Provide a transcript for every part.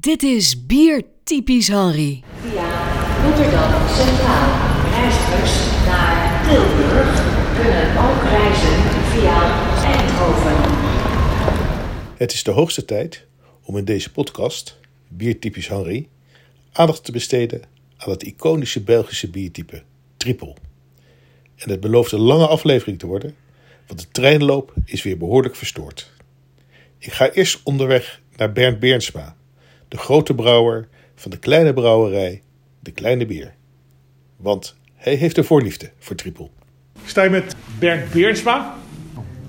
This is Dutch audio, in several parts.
Dit is Bier Typisch Henry. Via Rotterdam Centraal. Reizigers naar Tilburg kunnen ook reizen via Eindhoven. Het is de hoogste tijd om in deze podcast, Biertypisch Henry, aandacht te besteden aan het iconische Belgische biertype Triple. En het belooft een lange aflevering te worden, want de treinloop is weer behoorlijk verstoord. Ik ga eerst onderweg naar Bernd Beernsma, de grote brouwer van de kleine brouwerij De Kleine Bier. Want hij heeft een voorliefde voor Triple. Ik sta hier met Bernd Beernsma.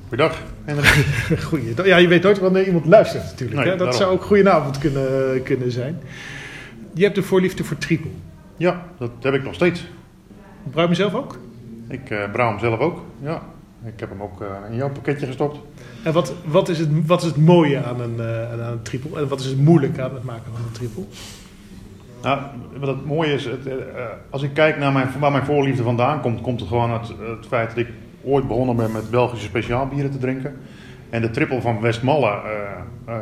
Goeiedag. Goeie. Ja, je weet nooit wanneer iemand luistert natuurlijk. Nee, hè? Dat daarom. zou ook goedenavond kunnen, kunnen zijn. Je hebt een voorliefde voor triple. Ja, dat heb ik nog steeds. Brouw je hem zelf ook? Ik eh brouw hem zelf ook. Ja, ik heb hem ook eh, in jouw pakketje gestopt. En wat, wat, is, het, wat is het mooie aan een, eh, aan een triple? En wat is het moeilijke aan het maken van een triple? Nou, wat het mooie is, het, eh, als ik kijk naar mijn, waar mijn voorliefde vandaan komt, komt het gewoon uit het feit dat ik ooit begonnen ben met Belgische speciaalbieren te drinken. En de triple van Westmalle eh,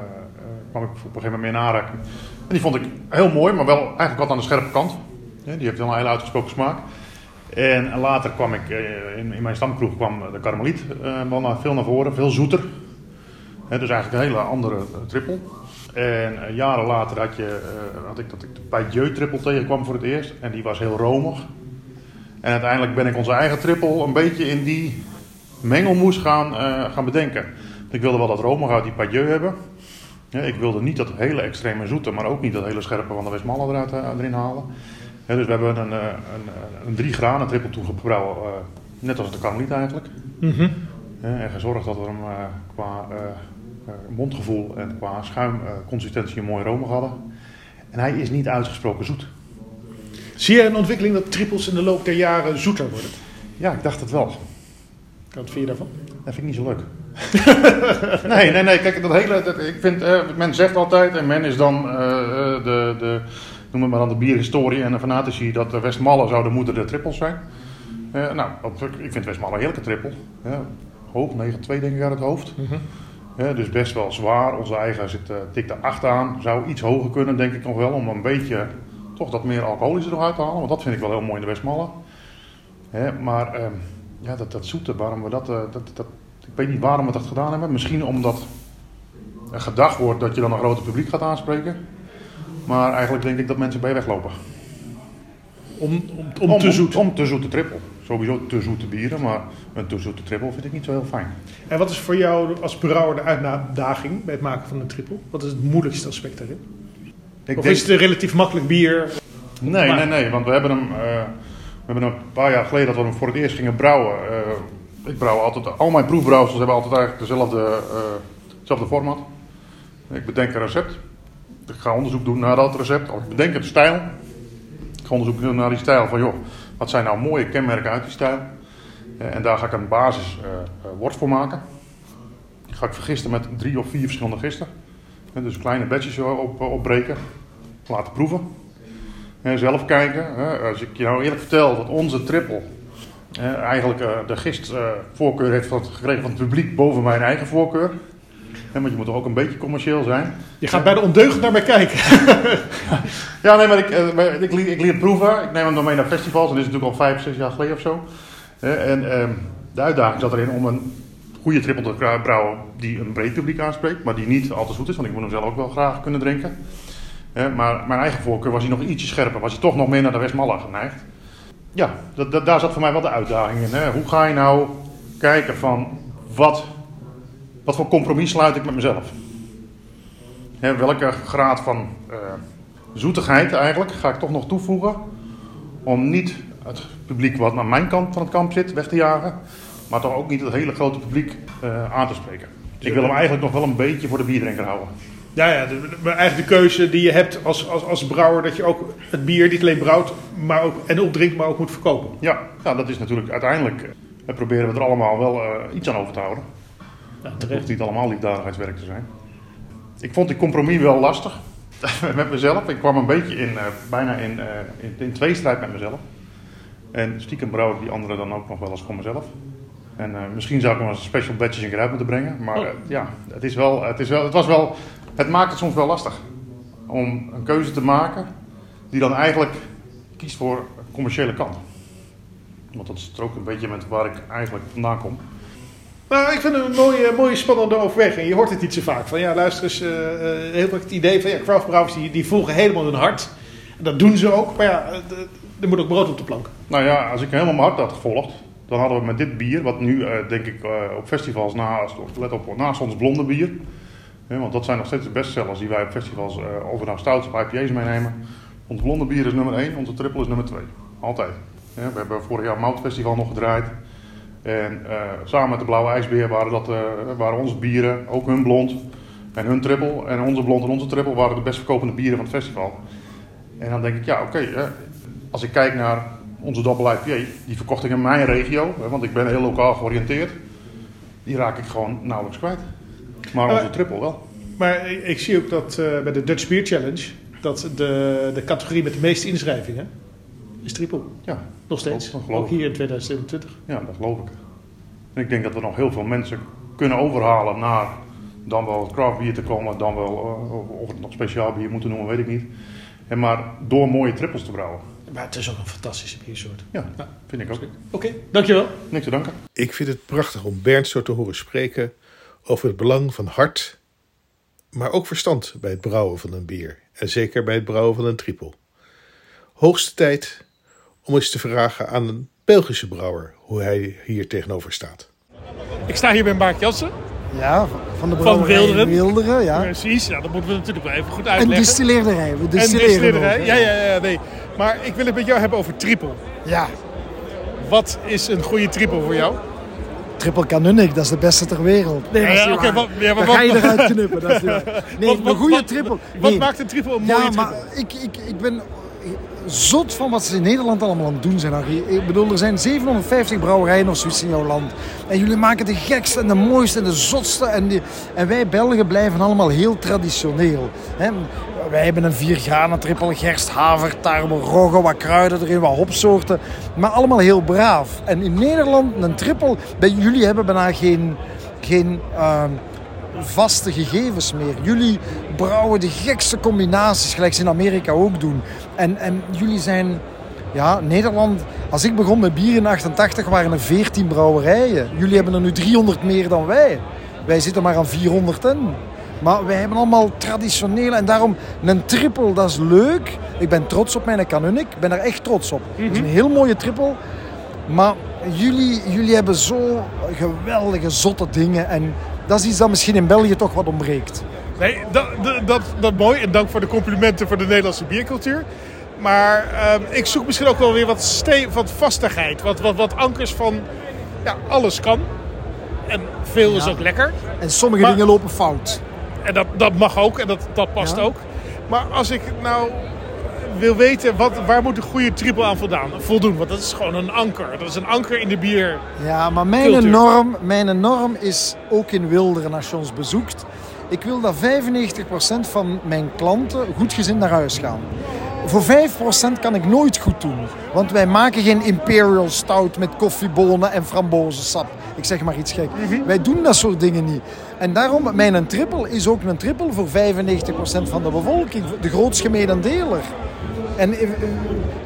kwam ik op een gegeven moment mee in aanraking. En die vond ik heel mooi, maar wel eigenlijk wat aan de scherpe kant. Die heeft wel een hele uitgesproken smaak. En later kwam ik, eh, in, mijn stamkroeg kwam de Karmeliet eh, wel veel naar voren, veel zoeter. Dus eigenlijk een hele andere eh, triple. En jaren later had, je, had ik dat ik de Paydieu triple tegenkwam voor het eerst. En die was heel romig. En uiteindelijk ben ik onze eigen triple een beetje in die mengelmoes gaan, gaan bedenken. Ik wilde wel dat romig uit die Paydieu hebben. Ik wilde niet dat hele extreme zoete, maar ook niet dat hele scherpe van de Westmalle eruit, erin halen. Dus we hebben een, eh, een, een drie graden triple toegebrouwen, eh, net als de Karmeliet eigenlijk. Ja, en gezorgd dat we hem eh, qua mondgevoel en qua schuimconsistentie mooi romig hadden. En hij is niet uitgesproken zoet. Zie je een ontwikkeling dat triples in de loop der jaren zoeter worden? Ja, ik dacht het wel. Wat vind je daarvan? Dat vind ik niet zo leuk. nee, nee, nee. Kijk, dat hele. Dat, ik vind, men zegt altijd, en men is dan de, de. Noem het maar dan de bierhistorie en de fanatici. dat de Westmalle zou de moeder der trippels zijn. Eh, nou, ik vind Westmalle een heerlijke trippel. Ja, hoog, 9,2 denk ik uit het hoofd. Ja, dus best wel zwaar. Onze eigen zit eh, dik de 8 aan. Zou iets hoger kunnen, denk ik nog wel. Om een beetje toch dat meer alcoholische eruit te halen. Want dat vind ik wel heel mooi in de Westmalle. Maar ehm, ja, dat, dat zoete, waarom we dat, eh, dat, dat. Ik weet niet waarom we dat gedaan hebben. Misschien omdat er gedacht wordt dat je dan een groter publiek gaat aanspreken. Maar eigenlijk denk ik dat mensen bij weglopen. Om, om, om, te zoet. Om, te zoete trippel. Sowieso te zoete bieren, maar een te zoete trippel vind ik niet zo heel fijn. En wat is voor jou als brouwer de uitdaging bij het maken van een triple? Wat is het moeilijkste aspect daarin? Ik Of denk- is het een relatief makkelijk bier? Nee, nee, nee, want we hebben hem, eh, we hebben een paar jaar geleden dat we hem voor het eerst gingen brouwen. eh, ik brouw altijd, al mijn proefbrouwsels hebben altijd eigenlijk dezelfde, eh, dezelfde format. Ik bedenk een recept. Ik ga onderzoek doen naar dat recept. Of ik bedenk een stijl. Ik ga onderzoek doen naar die stijl van, joh, wat zijn nou mooie kenmerken uit die stijl? Eh, en daar ga ik een basis eh, eh, worst voor maken. Die ga ik vergisten met drie of vier verschillende gisten. Dus kleine batches op, opbreken. Laten proeven. Hè, zelf kijken. Als ik je nou eerlijk vertel dat onze triple eigenlijk de gistvoorkeur heeft gekregen van het publiek boven mijn eigen voorkeur. Hè, want je moet toch ook een beetje commercieel zijn. Je gaat bij de ondeugend naar mij kijken. Ja, nee, maar ik, eh, ik, liet- ik liet proeven. Ik neem hem dan mee naar festivals. En dit is natuurlijk al vijf, zes jaar geleden of zo. En ehm, de uitdaging zat erin om een goede triple te brouwen die een breed publiek aanspreekt. Maar die niet al te zoet is, want ik moet hem zelf ook wel graag kunnen drinken. Maar mijn eigen voorkeur was hij nog ietsje scherper. Was hij toch nog meer naar de Westmalle geneigd. Ja, dat, dat- daar zat voor mij wel de uitdaging in. Hè. Hoe ga je nou kijken van wat, wat voor compromis sluit ik met mezelf? Hè, welke graad van eh, zoetigheid eigenlijk ga ik toch nog toevoegen. Om niet het publiek wat aan mijn kant van het kamp zit weg te jagen. Maar toch ook niet het hele grote publiek eh, aan te spreken. Ik wil hem eigenlijk nog wel een beetje voor de bierdrinker houden. Ja, ja de, eigenlijk de keuze die je hebt als, als, als brouwer, dat je ook het bier niet alleen brouwt maar ook, en opdrinkt, maar ook moet verkopen. Ja, nou, dat is natuurlijk uiteindelijk. eh, proberen we er allemaal wel iets aan over te houden. Ja, Het terecht. hoeft niet allemaal liefdadigheidswerk te zijn. Ik vond die compromis wel lastig met mezelf. Ik kwam een beetje in, eh, bijna in, eh, in, in tweestrijd met mezelf. En stiekem brouw ik die andere dan ook nog wel eens voor mezelf. En eh, misschien zou ik hem als special batches in keer uit moeten brengen. Maar Oh. ja, het, is wel, het, is wel, het was wel... Het maakt het soms wel lastig. om een keuze te maken die dan eigenlijk kiest voor commerciële kant. Want dat is ook een beetje met waar ik eigenlijk vandaan kom. Nou, ik vind het een mooie, mooie spannende overweging. Je hoort het niet zo vaak. Van ja, luister eens, eh, eh, heel vaak het idee van ja, craftbrouwers die, die volgen helemaal hun hart. Dat doen ze ook. Maar ja, eh, er moet ook brood op de plank. Nou ja, als ik helemaal mijn hart had gevolgd, dan hadden we met dit bier, wat nu denk ik op festivals naast, let op, naast ons blonde bier. Want dat zijn nog steeds de bestsellers die wij op festivals, eh of we of IPA's meenemen. Ons blonde bier is nummer 1, onze triple is nummer 2. Altijd. We hebben vorig jaar Mout Festival nog gedraaid. En eh, samen met de Blauwe IJsbeer waren, dat, eh, waren onze bieren, ook hun blond en hun triple. En onze blond en onze triple waren de best verkopende bieren van het festival. En dan denk ik, ja oké, als ik kijk naar onze Double IPA, die verkocht ik in mijn regio, hè, want ik ben heel lokaal georiënteerd. Die raak ik gewoon nauwelijks kwijt. Maar onze triple wel. Maar ik, ik zie ook dat eh, bij de Dutch Beer Challenge, dat de, de categorie met de meeste inschrijvingen is triple. Ja, Nog steeds. Dat geloof Ook hier in 2021. ja, dat geloof ik. En ik denk dat we nog heel veel mensen kunnen overhalen naar dan wel het craft bier te komen, dan wel, eh, of het nog speciaal bier moeten noemen, weet ik niet. En maar door mooie trippels te brouwen. Maar het is ook een fantastische biersoort. Ja, vind ik ook. Oké, dankjewel. Niks te danken. Ik vind het prachtig om Bernd zo te horen spreken over het belang van hart, maar ook verstand bij het brouwen van een bier. En zeker bij het brouwen van een trippel. Hoogste tijd om eens te vragen aan een Belgische brouwer hoe hij hier tegenover staat. Ik sta hier bij Mark Jansen. Ja, van de brouwerij Wilderen. Wilderen, ja. Precies, ja, dat moeten we natuurlijk wel even goed En uitleggen. distilleerderij. We En distilleren ook, Ja, ja, ja, nee. Maar ik wil het met jou hebben over triple. Ja, Wat is een goede triple voor jou? Triple Canunic, dat is de beste ter wereld. Nee, dat is Ja, niet oké, waar. wat- ja, maar Dan ga je eruit knippen, dat is niet waar. Nee, Wat- een wat- goede wat- triple. Wat maakt een triple een mooie Ja, triple? maar ik, ik, ik ben zot van wat ze in Nederland allemaal aan het doen zijn. Ik bedoel, er zijn 750 brouwerijen of zoiets in jouw land. En jullie maken de gekste en de mooiste en de zotste. En, en wij Belgen blijven allemaal heel traditioneel. Hè? Wij hebben een viergranen trippel, gerst, haver, tarwe, rogge, wat kruiden erin, wat hopsoorten. Maar allemaal heel braaf. En in Nederland, een trippel, bij jullie hebben bijna geen... geen ehm, vaste gegevens meer. Jullie brouwen de gekste combinaties, gelijk ze in Amerika ook doen. En, en jullie zijn, ja, Nederland. Als ik begon met bier in 88 waren er 14 brouwerijen. Jullie hebben er nu 300 meer dan wij. Wij zitten maar aan 400 in. Maar wij hebben allemaal traditionele en daarom een triple, dat is leuk. Ik ben trots op mijn Canunic. Ik ben er echt trots op. Het is een heel mooie triple. Maar jullie, jullie hebben zo geweldige, zotte dingen. En dat is iets dat misschien in België toch wat ontbreekt. Nee, dat, dat, dat, mooi. En dank voor de complimenten voor de Nederlandse biercultuur. Maar ehm, ik zoek misschien ook wel weer wat, ste wat vastigheid. Wat, wat, wat ankers van ja, alles kan. En veel is ook lekker. En sommige Maar- dingen lopen fout. En dat, dat mag ook en dat, dat past Ja. ook. Maar als ik nou wil weten, wat, waar moet een goede triple aan voldaan, voldoen? Want dat is gewoon een anker. Dat is een anker in de bier. Ja, maar mijn Cultuur. norm, mijn norm is ook in Wilderen als je ons bezoekt. Ik wil dat 95% van mijn klanten goed gezind naar huis gaan. Voor 5% kan ik nooit goed doen. Want wij maken geen Imperial Stout met koffiebonen en frambozensap. Ik zeg maar iets gek. Wij doen dat soort dingen niet. En daarom, mijn triple is ook een triple voor 95% van de bevolking. De grootst gemene deler. En eh,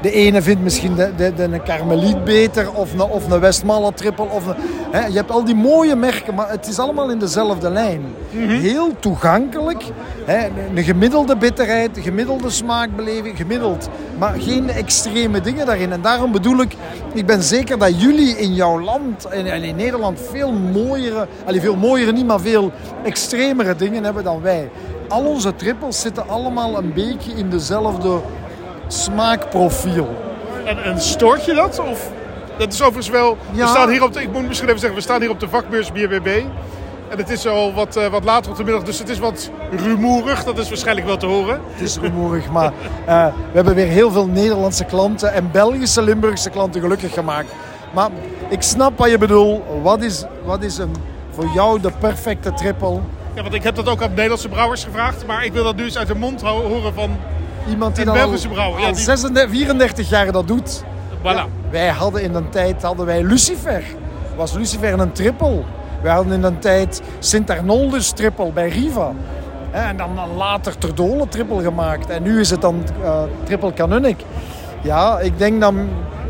de ene vindt misschien de, de, de, een Karmeliet beter of een, of een Westmalle triple. Of hè, je hebt al die mooie merken, maar het is allemaal in dezelfde lijn. Heel toegankelijk. Hè, een gemiddelde bitterheid, gemiddelde smaakbeleving, gemiddeld. Maar geen extreme dingen daarin. En daarom bedoel ik, ik ben zeker dat jullie in jouw land en en in Nederland veel mooiere, allee, veel mooiere niet, maar veel extremere dingen hebben dan wij. Al onze trippels zitten allemaal een beetje in dezelfde smaakprofiel. En, en stoort je dat? Of, dat is overigens wel... We staan hier op de, ik moet misschien even zeggen, we staan hier op de vakbeurs BBB. En het is al wat, eh, wat later op de middag, dus het is wat rumoerig. Dat is waarschijnlijk wel te horen. Het is rumoerig, maar eh, we hebben weer heel veel Nederlandse klanten en Belgische Limburgse klanten gelukkig gemaakt. Maar ik snap wat je bedoelt. Wat is, wat is een, voor jou de perfecte triple? Ja, want ik heb dat ook aan Nederlandse brouwers gevraagd. Maar ik wil dat nu eens uit de mond ho- horen van... Iemand die Een dan al, Belgische brouwer, ja, al die- 36, 34 jaar dat doet. Voilà. Wij hadden in een tijd hadden wij Lucifer. Was Lucifer een triple? Wij hadden in een tijd Sint Arnoldus triple bij Riva. En dan later ter dole triple gemaakt. En nu is het dan uh, triple canonic. Ja, ik denk dat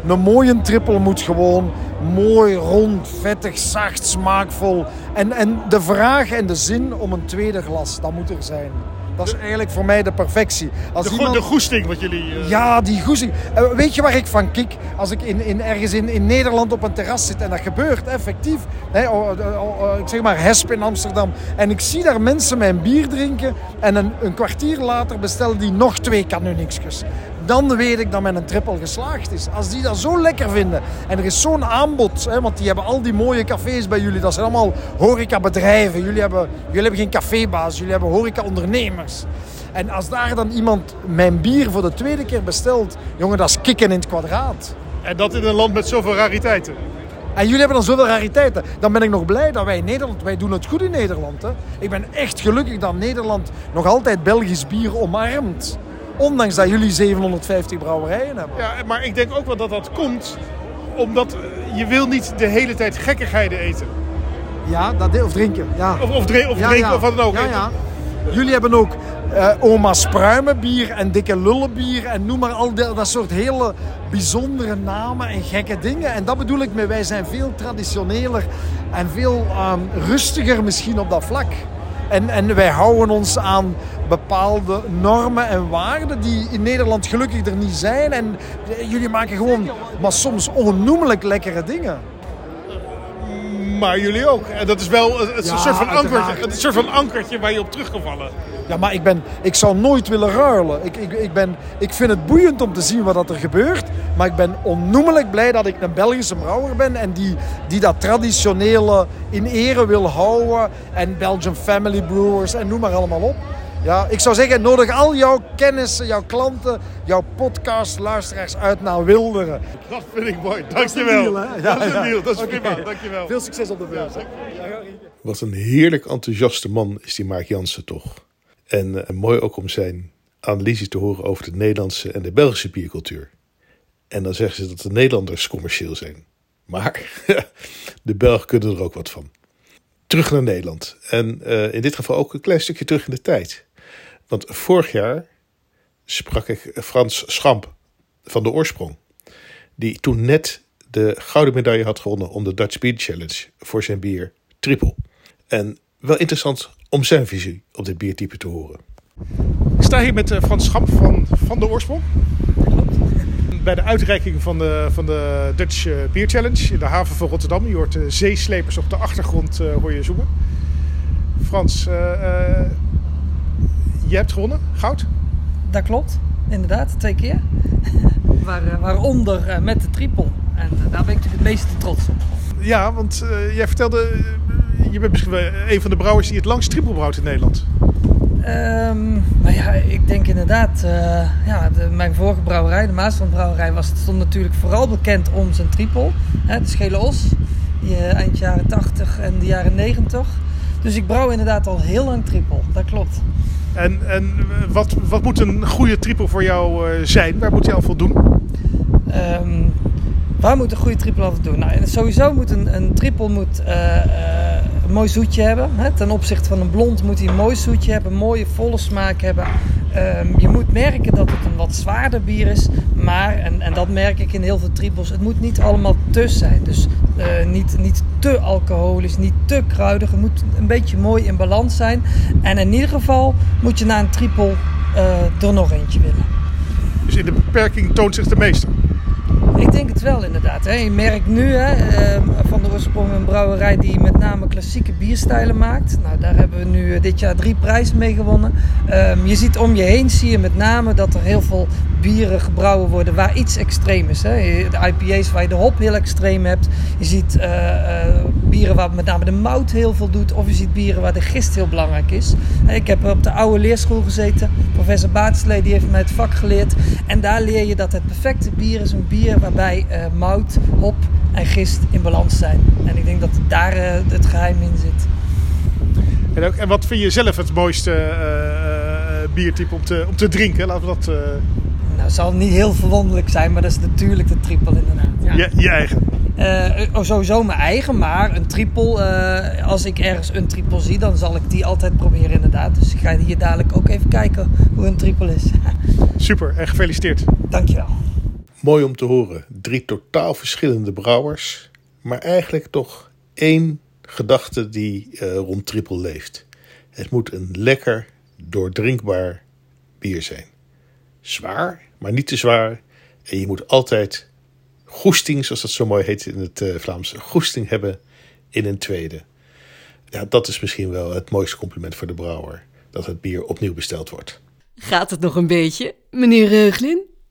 een mooie triple moet gewoon mooi, rond, vettig, zacht, smaakvol. En, en de vraag en de zin om een tweede glas, dat moet er zijn. Dat is eigenlijk voor mij de perfectie. Als de, iemand... de goesting wat jullie... Uh... Ja, die goesting. Uh, weet je waar ik van kik? Als ik in, in, ergens in, in Nederland op een terras zit en dat gebeurt effectief. Hè, oh, oh, oh, ik zeg maar Hesp in Amsterdam. En ik zie daar mensen mijn bier drinken. En een, een kwartier later bestellen die nog twee kanunixjes dan weet ik dat men een triple geslaagd is. Als die dat zo lekker vinden en er is zo'n aanbod, hè, want die hebben al die mooie cafés bij jullie, dat zijn allemaal horecabedrijven. Jullie hebben, jullie hebben geen cafébaas, jullie hebben horecaondernemers. En als daar dan iemand mijn bier voor de tweede keer bestelt, jongen, dat is kikken in het kwadraat. En dat in een land met zoveel rariteiten. En jullie hebben dan zoveel rariteiten. Dan ben ik nog blij dat wij in Nederland, wij doen het goed in Nederland. Hè. Ik ben echt gelukkig dat Nederland nog altijd Belgisch bier omarmt. Ondanks dat jullie 750 brouwerijen hebben. Ja, maar ik denk ook wel dat dat komt omdat je wil niet de hele tijd gekkigheden eten. Ja, dat, of drinken. Ja. Of, of, of drinken of wat dan ook. Ja, ja. Jullie hebben ook uh, oma's pruimenbier en dikke lullenbier en noem maar al dat, dat soort hele bijzondere namen en gekke dingen. En dat bedoel ik met wij zijn veel traditioneler en veel um, rustiger misschien op dat vlak. En, en wij houden ons aan bepaalde normen en waarden die in Nederland gelukkig er niet zijn. En jullie maken gewoon, maar soms onnoemelijk lekkere dingen. Maar jullie ook. En dat is wel het, ja, soort van ankertje, het soort van ankertje waar je op terug kan vallen. Ja, maar ik, ben, ik zou nooit willen ruilen. Ik, ik, ik, ben, ik vind het boeiend om te zien wat er gebeurt. Maar ik ben onnoemelijk blij dat ik een Belgische brouwer ben. En die, die dat traditionele in ere wil houden. En Belgian Family Brewers en noem maar allemaal op. Ja, ik zou zeggen, nodig al jouw kennissen, jouw klanten, jouw podcastluisteraars uit naar Wilderen. Dat vind ik mooi. Dankjewel. Dat is een deal, dat is, een deal. Dat is prima. Dankjewel. Veel succes op de beurs. Wat een heerlijk enthousiaste man is die Mark Jansen toch. En uh, mooi ook om zijn analyse te horen over de Nederlandse en de Belgische biercultuur. En dan zeggen ze dat de Nederlanders commercieel zijn. Maar de Belgen kunnen er ook wat van. Terug naar Nederland. En uh, in dit geval ook een klein stukje terug in de tijd. Want vorig jaar sprak ik Frans Schamp van de oorsprong. Die toen net de gouden medaille had gewonnen om de Dutch Beer Challenge voor zijn bier Triple. En wel interessant om zijn visie op dit biertype te horen. Ik sta hier met eh, Frans Schamp van, van de oorsprong. Bij de uitreiking van de, van de Dutch eh, Beer Challenge in de haven van Rotterdam. Je hoort de zeeslepers op de achtergrond uh, hoor je zoomen. Frans, je hebt gewonnen, goud? Dat klopt, inderdaad, twee keer. Waar, eh, waaronder uh, met de triple. En uh, daar ben ik het meeste trots op. Ja, want jij vertelde, je bent misschien wel een van de brouwers die het langst triple brouwt in Nederland. Um, nou ja, ik denk inderdaad, ja, de, mijn vorige brouwerij, de Maaslandbrouwerij, was, stond natuurlijk vooral bekend om zijn triple. Hè, de Schele Os, die, eind jaren 80 en de jaren 90. Dus ik brouw inderdaad al heel lang triple, dat klopt. En, en wat, wat moet een goede triple voor jou uh, zijn? Waar moet je al voldoen? Um, waar moet een goede triple al doen? Nou, sowieso moet een, een triple moet, uh, uh, een mooi zoetje hebben. Hè? Ten opzichte van een blond moet hij een mooi zoetje hebben, een mooie volle smaak hebben. Um, je moet merken dat het een wat zwaarder bier is, maar, en, en dat merk ik in heel veel triples, het moet niet allemaal te zijn. Dus uh, niet, niet te alcoholisch, niet te kruidig. Het moet een beetje mooi in balans zijn. En in ieder geval moet je na een triple uh, er nog eentje willen. Dus in de beperking toont zich de meester? Ik denk het wel inderdaad. Hè. Je merkt nu hè, ehm, van de oorsprong een brouwerij die met name klassieke bierstijlen maakt. Nou, daar hebben we nu eh, dit jaar drie prijzen mee gewonnen. Um, je ziet om je heen zie je met name dat er heel veel bieren gebrouwen worden waar iets extreem is. Hè. De IPA's waar je de hop heel extreem hebt. Je ziet uh, uh, bieren waar met name de mout heel veel doet. Of je ziet bieren waar de gist heel belangrijk is. Ik heb op de oude leerschool gezeten. Professor Baatslee die heeft mij het vak geleerd. En daar leer je dat het perfecte bier is een bier waarbij mout, hop en gist in balans zijn. En ik denk dat daar het geheim in zit. En, ook, en, wat vind je zelf het mooiste biertype om te, om te drinken? Laten we dat... Nou, het zal niet heel verwonderlijk zijn, maar dat is natuurlijk de triple inderdaad. Ja. Je, je eigen? Eh, oh, sowieso mijn eigen, maar een triple. eh, als ik ergens een triple zie, dan zal ik die altijd proberen inderdaad. Dus ik ga hier dadelijk ook even kijken hoe een triple is. Super en gefeliciteerd. Dankjewel. Mooi om te horen. Drie totaal verschillende brouwers, maar eigenlijk toch één gedachte die eh, rond triple leeft. Het moet een lekker, doordrinkbaar bier zijn. Zwaar, maar niet te zwaar. En je moet altijd goesting, zoals dat zo mooi heet in het eh, Vlaams, goesting hebben in een tweede. Ja, dat is misschien wel het mooiste compliment voor de brouwer. Dat het bier opnieuw besteld wordt. Gaat het nog een beetje, meneer Reuglin?